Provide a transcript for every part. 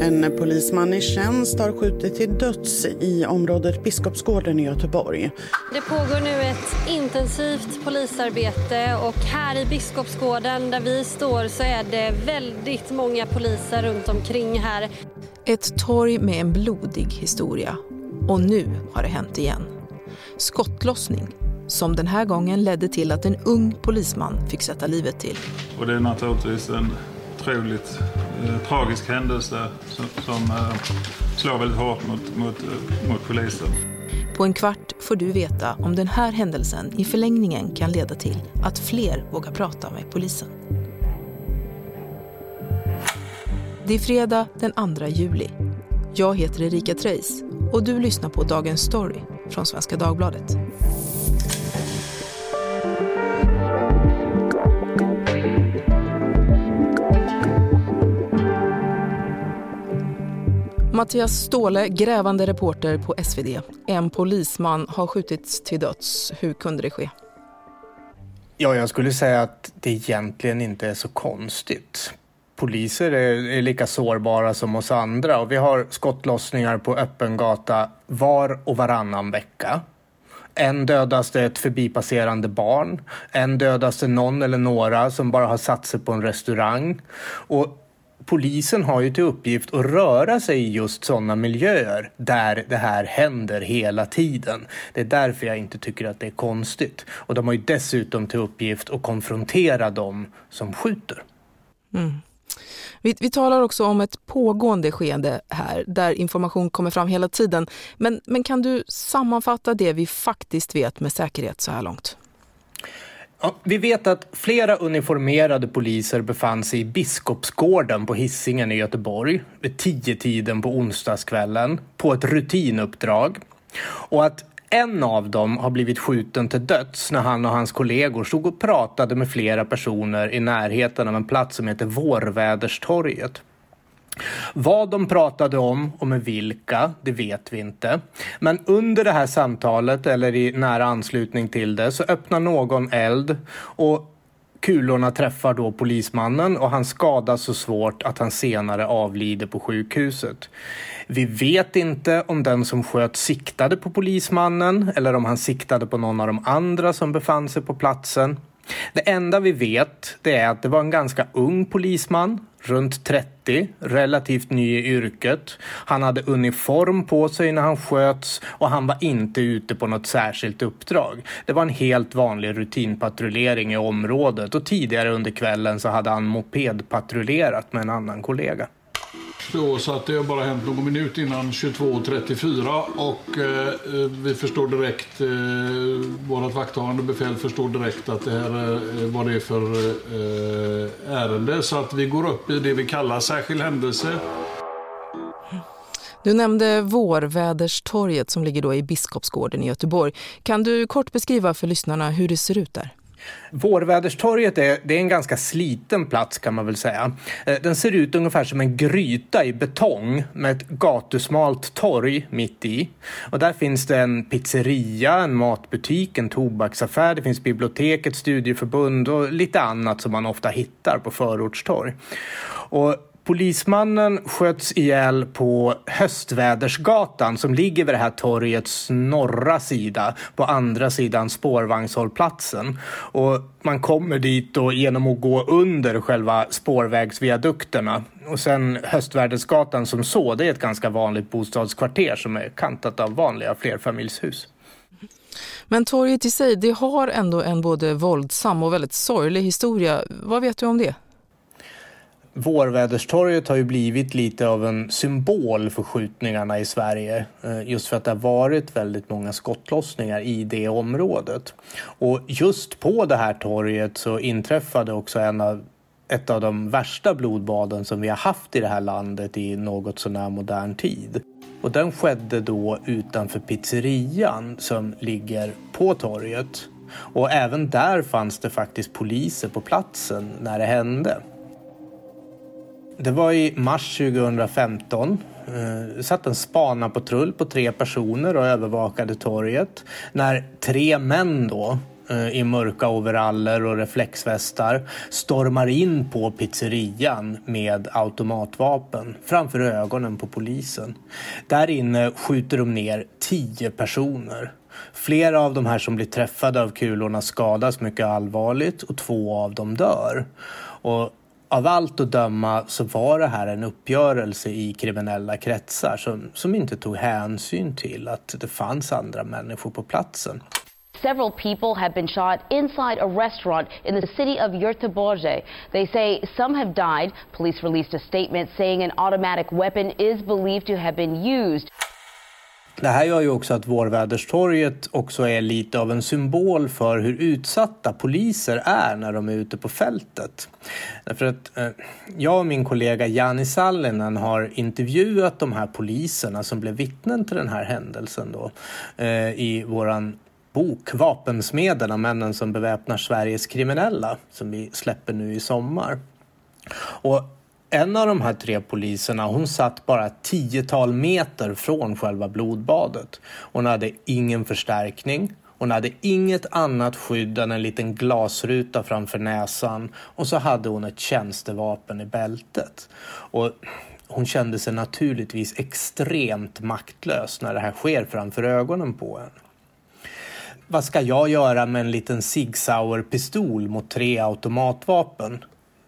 En polisman i tjänst har skjutit till döds i området Biskopsgården i Göteborg. Det pågår nu ett intensivt polisarbete och här i Biskopsgården där vi står så är det väldigt många poliser runt omkring här. Ett torg med en blodig historia. Och nu har det hänt igen. Skottlossning som den här gången ledde till att en ung polisman fick sätta livet till. Och det är naturligtvis en otroligt eh, tragisk händelse som, som eh, slår väldigt hårt mot, mot, eh, mot polisen. På en kvart får du veta om den här händelsen i förlängningen kan leda till att fler vågar prata med polisen. Det är fredag den 2 juli. Jag heter Erika Treis och du lyssnar på Dagens Story från Svenska Dagbladet. Mattias Ståhle, grävande reporter på SvD. En polisman har skjutits till döds. Hur kunde det ske? Ja, jag skulle säga att det egentligen inte är så konstigt. Poliser är, är lika sårbara som oss andra och vi har skottlossningar på öppen gata var och varannan vecka. En dödas det ett förbipasserande barn. En dödas det någon eller några som bara har satt sig på en restaurang. Och polisen har ju till uppgift att röra sig i just sådana miljöer där det här händer hela tiden. Det är därför jag inte tycker att det är konstigt. Och de har ju dessutom till uppgift att konfrontera dem som skjuter. Mm. Vi, vi, talar också om ett pågående skeende här där information kommer fram hela tiden. Men, men kan du sammanfatta det vi faktiskt vet med säkerhet så här långt? Ja, vi vet att flera uniformerade poliser befann sig i Biskopsgården på Hisingen i Göteborg vid tio tiden på onsdagskvällen på ett rutinuppdrag. Och att en av dem har blivit skjuten till döds när han och hans kollegor stod och pratade med flera personer i närheten av en plats som heter Vårväderstorget. Vad de pratade om och med vilka, det vet vi inte. Men under det här samtalet, eller i nära anslutning till det, så öppnar någon eld och kulorna träffar då polismannen och han skadas så svårt att han senare avlider på sjukhuset. Vi vet inte om den som sköt siktade på polismannen eller om han siktade på någon av de andra som befann sig på platsen. Det enda vi vet det är att det var en ganska ung polisman, runt 30, relativt ny i yrket. Han hade uniform på sig när han sköts och han var inte ute på något särskilt uppdrag. Det var en helt vanlig rutinpatrullering i området och tidigare under kvällen så hade han mopedpatrullerat med en annan kollega. Då, så att det har bara hänt någon minut innan 22.34 och eh, eh, vi förstår direkt, eh, vårt vakthavande befäl förstår direkt att det här eh, vad det är för eh, ärende. Så att vi går upp i det vi kallar särskild händelse. Du nämnde Vårväderstorget som ligger då i Biskopsgården i Göteborg. Kan du kort beskriva för lyssnarna hur det ser ut där? Vårväderstorget är, det är en ganska sliten plats kan man väl säga. Eh, den ser ut ungefär som en gryta i betong med ett gatusmalt torg mitt i. Och där finns det en pizzeria, en matbutik, en tobaksaffär, det finns bibliotek, ett studieförbund och lite annat som man ofta hittar på förortstorg. Och Polismannen sköts ihjäl på Höstvädersgatan som ligger vid det här torgets norra sida på andra sidan spårvagnshållplatsen. Och man kommer dit då genom att gå under själva spårvägsviadukterna. Och sen Höstvädersgatan som så, det är ett ganska vanligt bostadskvarter som är kantat av vanliga flerfamiljshus. Men torget i sig, det har ändå en både våldsam och väldigt sorglig historia. Vad vet du om det? Vårväderstorget har ju blivit lite av en symbol för skjutningarna i Sverige. Eh, just för att det har varit väldigt många skottlossningar i det området. Och just på det här torget så inträffade också en av, ett av de värsta blodbaden som vi har haft i det här landet i något sånär modern tid. Och den skedde då utanför pizzerian som ligger på torget. Och även där fanns det faktiskt poliser på platsen när det hände. Det var i mars 2015. Det eh, satt en spanarpatrull på tre personer och övervakade torget när tre män då eh, i mörka overaller och reflexvästar stormar in på pizzerian med automatvapen framför ögonen på polisen. Där inne skjuter de ner tio personer. Flera av de här som blir träffade av kulorna skadas mycket allvarligt och två av dem dör. Och av allt att döma så var det här en uppgörelse i kriminella kretsar som, som inte tog hänsyn till att det fanns andra människor på platsen. Several people have been shot inside a restaurant in the city of Göteborg. They say some have died. Police released a statement saying an automatic weapon is believed to have been used. Det här gör ju också att Vårväderstorget också är lite av en symbol för hur utsatta poliser är när de är ute på fältet. Därför att eh, jag och min kollega Jani Sallinen har intervjuat de här poliserna som blev vittnen till den här händelsen då, eh, i våran bok Vapensmederna, männen som beväpnar Sveriges kriminella som vi släpper nu i sommar. Och en av de här tre poliserna hon satt bara ett tiotal meter från själva blodbadet. Hon hade ingen förstärkning. Hon hade inget annat skydd än en liten glasruta framför näsan och så hade hon ett tjänstevapen i bältet. Och hon kände sig naturligtvis extremt maktlös när det här sker framför ögonen på henne. Vad ska jag göra med en liten Sig Sauer-pistol mot tre automatvapen?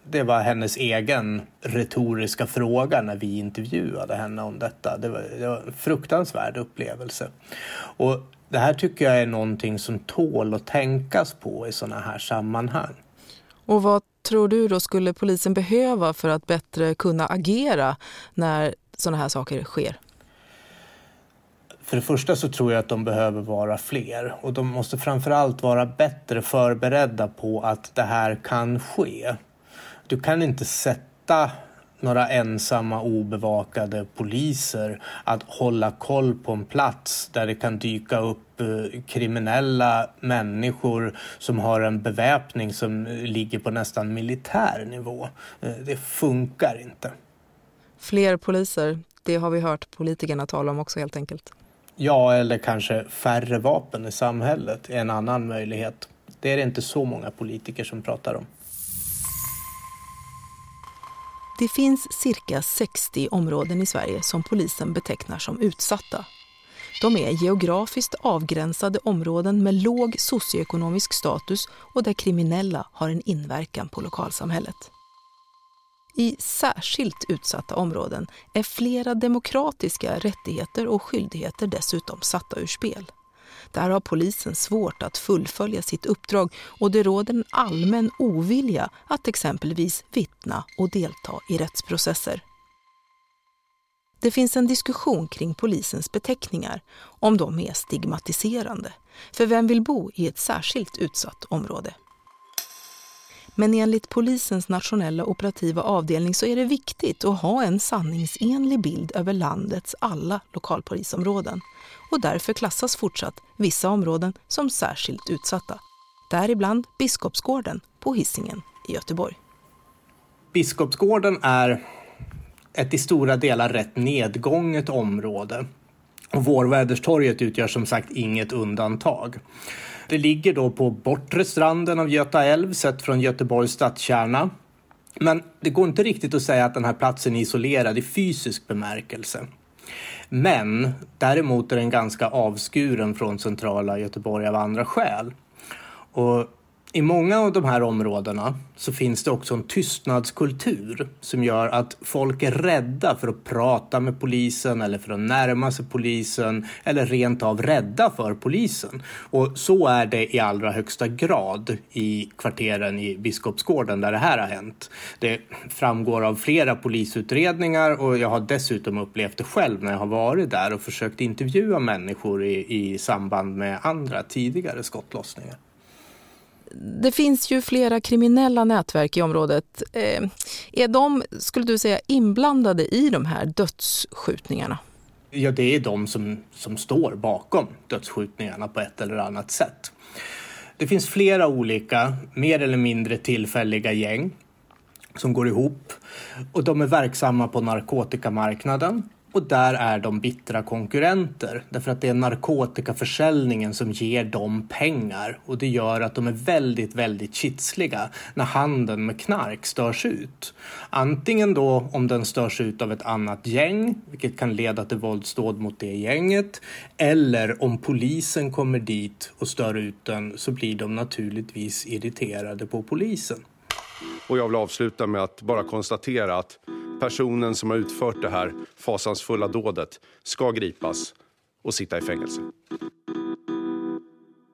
Det var hennes egen retoriska fråga när vi intervjuade henne om detta. Det var, det var en fruktansvärd upplevelse. Och det här tycker jag är någonting som tål att tänkas på i sådana här sammanhang. Och vad tror du då skulle polisen behöva för att bättre kunna agera när sådana här saker sker? För det första så tror jag att de behöver vara fler och de måste framförallt vara bättre förberedda på att det här kan ske. Du kan inte sätta några ensamma obevakade poliser att hålla koll på en plats där det kan dyka upp eh, kriminella människor som har en beväpning som ligger på nästan militär nivå. Eh, det funkar inte. Fler poliser, det har vi hört politikerna tala om också helt enkelt. Ja, eller kanske färre vapen i samhället är en annan möjlighet. Det är det inte så många politiker som pratar om. Det finns cirka 60 områden i Sverige som polisen betecknar som utsatta. De är geografiskt avgränsade områden med låg socioekonomisk status och där kriminella har en inverkan på lokalsamhället. I särskilt utsatta områden är flera demokratiska rättigheter och skyldigheter dessutom satta ur spel. Där har polisen svårt att fullfölja sitt uppdrag och det råder en allmän ovilja att exempelvis vittna och delta i rättsprocesser. Det finns en diskussion kring polisens beteckningar, om de är stigmatiserande. För vem vill bo i ett särskilt utsatt område? Men enligt polisens nationella operativa avdelning så är det viktigt att ha en sanningsenlig bild över landets alla lokalpolisområden. Och därför klassas fortsatt vissa områden som särskilt utsatta. Däribland Biskopsgården på Hisingen i Göteborg. Biskopsgården är ett i stora delar rätt nedgånget område. Och Vårväderstorget utgör som sagt inget undantag. Det ligger då på bortre stranden av Göta älv sett från Göteborgs stadskärna. Men det går inte riktigt att säga att den här platsen är isolerad i fysisk bemärkelse. Men däremot är den ganska avskuren från centrala Göteborg av andra skäl. Och i många av de här områdena så finns det också en tystnadskultur som gör att folk är rädda för att prata med polisen eller för att närma sig polisen eller rent av rädda för polisen. Och så är det i allra högsta grad i kvarteren i Biskopsgården där det här har hänt. Det framgår av flera polisutredningar och jag har dessutom upplevt det själv när jag har varit där och försökt intervjua människor i, i samband med andra tidigare skottlossningar det finns ju flera kriminella nätverk i området. Eh, är de, skulle du säga, inblandade i de här dödsskjutningarna? Ja, det är de som, som står bakom dödsskjutningarna på ett eller annat sätt. Det finns flera olika, mer eller mindre tillfälliga gäng som går ihop och de är verksamma på narkotikamarknaden och där är de bittra konkurrenter därför att det är narkotikaförsäljningen som ger dem pengar och det gör att de är väldigt, väldigt kitsliga när handeln med knark störs ut. Antingen då om den störs ut av ett annat gäng, vilket kan leda till våldsdåd mot det gänget, eller om polisen kommer dit och stör ut den så blir de naturligtvis irriterade på polisen. Och jag vill avsluta med att bara konstatera att personen som har utfört det här fasansfulla dådet ska gripas och sitta i fängelse.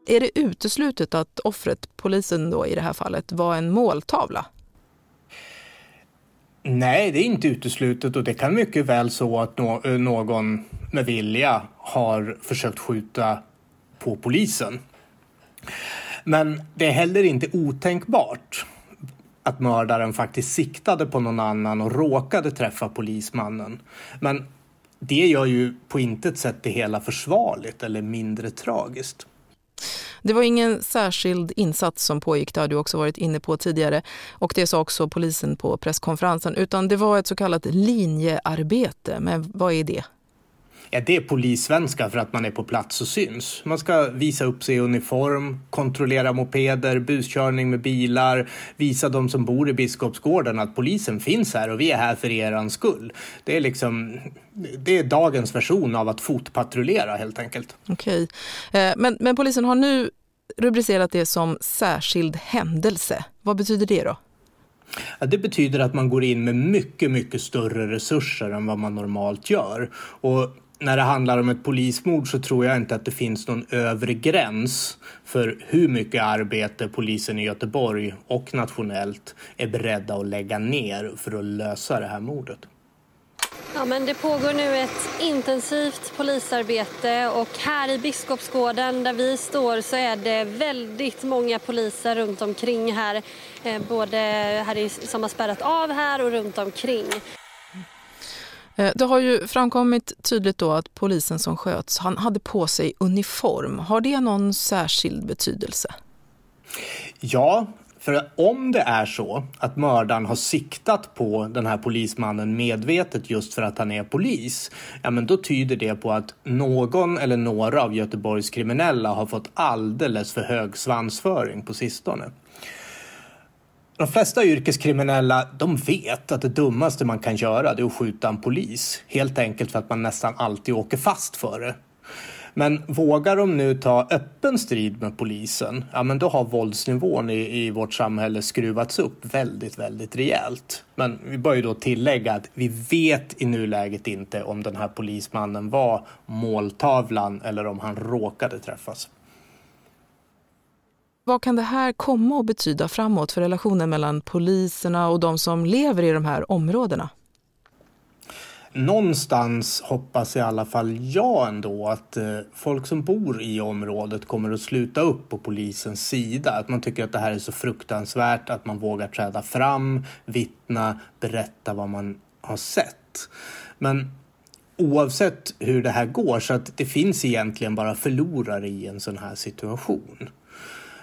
Är det uteslutet att offret, polisen då i det här fallet, var en måltavla? Nej, det är inte uteslutet och det kan mycket väl så att no någon med vilja har försökt skjuta på polisen. Men det är heller inte otänkbart att mördaren faktiskt siktade på någon annan och råkade träffa polismannen. Men det gör ju på intet sätt det hela försvarligt eller mindre tragiskt. Det var ingen särskild insats som pågick, det har du också varit inne på tidigare. Och det sa också polisen på presskonferensen, utan det var ett så kallat linjearbete. Men vad är det? Ja, det är polissvenska för att man är på plats och syns. Man ska visa upp sig i uniform, kontrollera mopeder, buskörning med bilar, visa de som bor i Biskopsgården att polisen finns här och vi är här för er skull. Det är liksom, det är dagens version av att fotpatrullera helt enkelt. Okej, eh, men, men polisen har nu rubricerat det som särskild händelse. Vad betyder det då? Ja, det betyder att man går in med mycket, mycket större resurser än vad man normalt gör. Och när det handlar om ett polismord så tror jag inte att det finns någon övre gräns för hur mycket arbete polisen i Göteborg och nationellt är beredda att lägga ner för att lösa det här mordet. Ja, men det pågår nu ett intensivt polisarbete och här i Biskopsgården där vi står så är det väldigt många poliser runt omkring här. Eh, både här som har spärrat av här och runt omkring. Eh, det har ju framkommit tydligt då att polisen som sköts, han hade på sig uniform. Har det någon särskild betydelse? Ja, för om det är så att mördaren har siktat på den här polismannen medvetet just för att han är polis, ja men då tyder det på att någon eller några av Göteborgs kriminella har fått alldeles för hög svansföring på sistone. De flesta yrkeskriminella de vet att det dummaste man kan göra är att skjuta en polis. Helt enkelt för att man nästan alltid åker fast för det. Men vågar de nu ta öppen strid med polisen, ja men då har våldsnivån i, i vårt samhälle skruvats upp väldigt, väldigt rejält. Men vi bör ju då tillägga att vi vet i nuläget inte om den här polismannen var måltavlan eller om han råkade träffas. Vad kan det här komma att betyda framåt för relationen mellan poliserna och de som lever i de här områdena? Någonstans hoppas i alla fall jag ändå att eh, folk som bor i området kommer att sluta upp på polisens sida. Att man tycker att det här är så fruktansvärt att man vågar träda fram, vittna, berätta vad man har sett. Men oavsett hur det här går så att det finns egentligen bara förlorare i en sån här situation.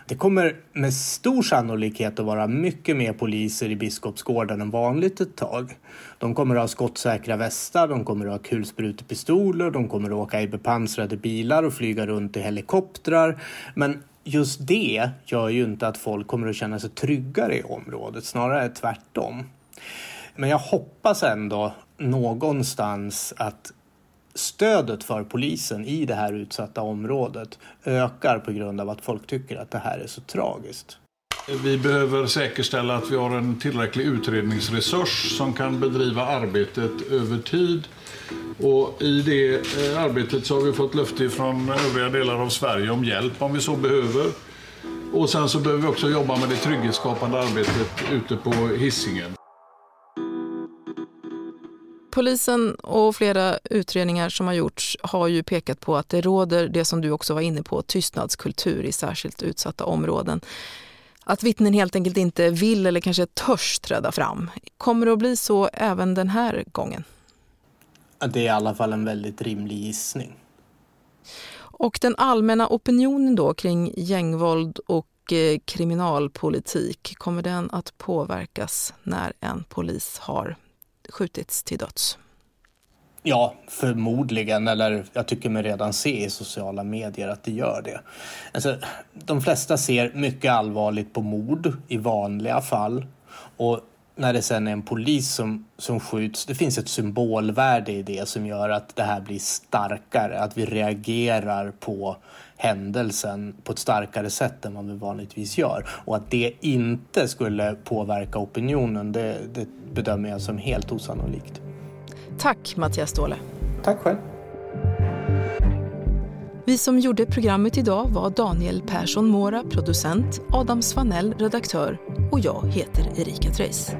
Det kommer med stor sannolikhet att vara mycket mer poliser i Biskopsgården än vanligt ett tag. De kommer att ha skottsäkra västar, de kommer att ha kulsprutepistoler, de kommer att åka i bepansrade bilar och flyga runt i helikoptrar. Men just det gör ju inte att folk kommer att känna sig tryggare i området, snarare tvärtom. Men jag hoppas ändå någonstans att stödet för polisen i det här utsatta området ökar på grund av att folk tycker att det här är så tragiskt. Vi behöver säkerställa att vi har en tillräcklig utredningsresurs som kan bedriva arbetet över tid. Och I det eh, arbetet så har vi fått löfte från övriga delar av Sverige om hjälp om vi så behöver. Och sen så behöver vi också jobba med det trygghetsskapande arbetet ute på hissingen. Polisen och flera utredningar som har gjorts har ju pekat på att det råder det som du också var inne på, tystnadskultur i särskilt utsatta områden. Att vittnen helt enkelt inte vill eller kanske törs träda fram. Kommer det att bli så även den här gången? Det är i alla fall en väldigt rimlig gissning. Och den allmänna opinionen då kring gängvåld och eh, kriminalpolitik, kommer den att påverkas när en polis har skjutits till döds? Ja, förmodligen. Eller jag tycker mig redan se i sociala medier att det gör det. Alltså, de flesta ser mycket allvarligt på mord i vanliga fall. Och när det sen är en polis som, som skjuts, det finns ett symbolvärde i det som gör att det här blir starkare. Att vi reagerar på händelsen på ett starkare sätt än vad vi vanligtvis gör. Och att det inte skulle påverka opinionen, det, det bedömer jag som helt osannolikt. Tack Mattias Ståhle. Tack själv. Vi som gjorde programmet idag var Daniel Persson Mora, producent, Adam Svanell, redaktör och jag heter Erika Treijs.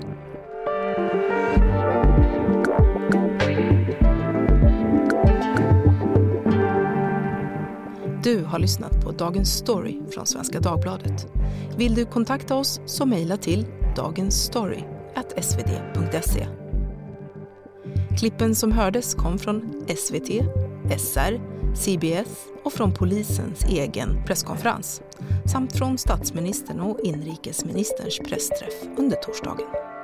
Du har lyssnat på Dagens Story från Svenska Dagbladet. Vill du kontakta oss så mejla till dagensstory.svd.se. Klippen som hördes kom från SVT, SR, CBS och från polisens egen presskonferens samt från statsministern och inrikesministerns pressträff under torsdagen.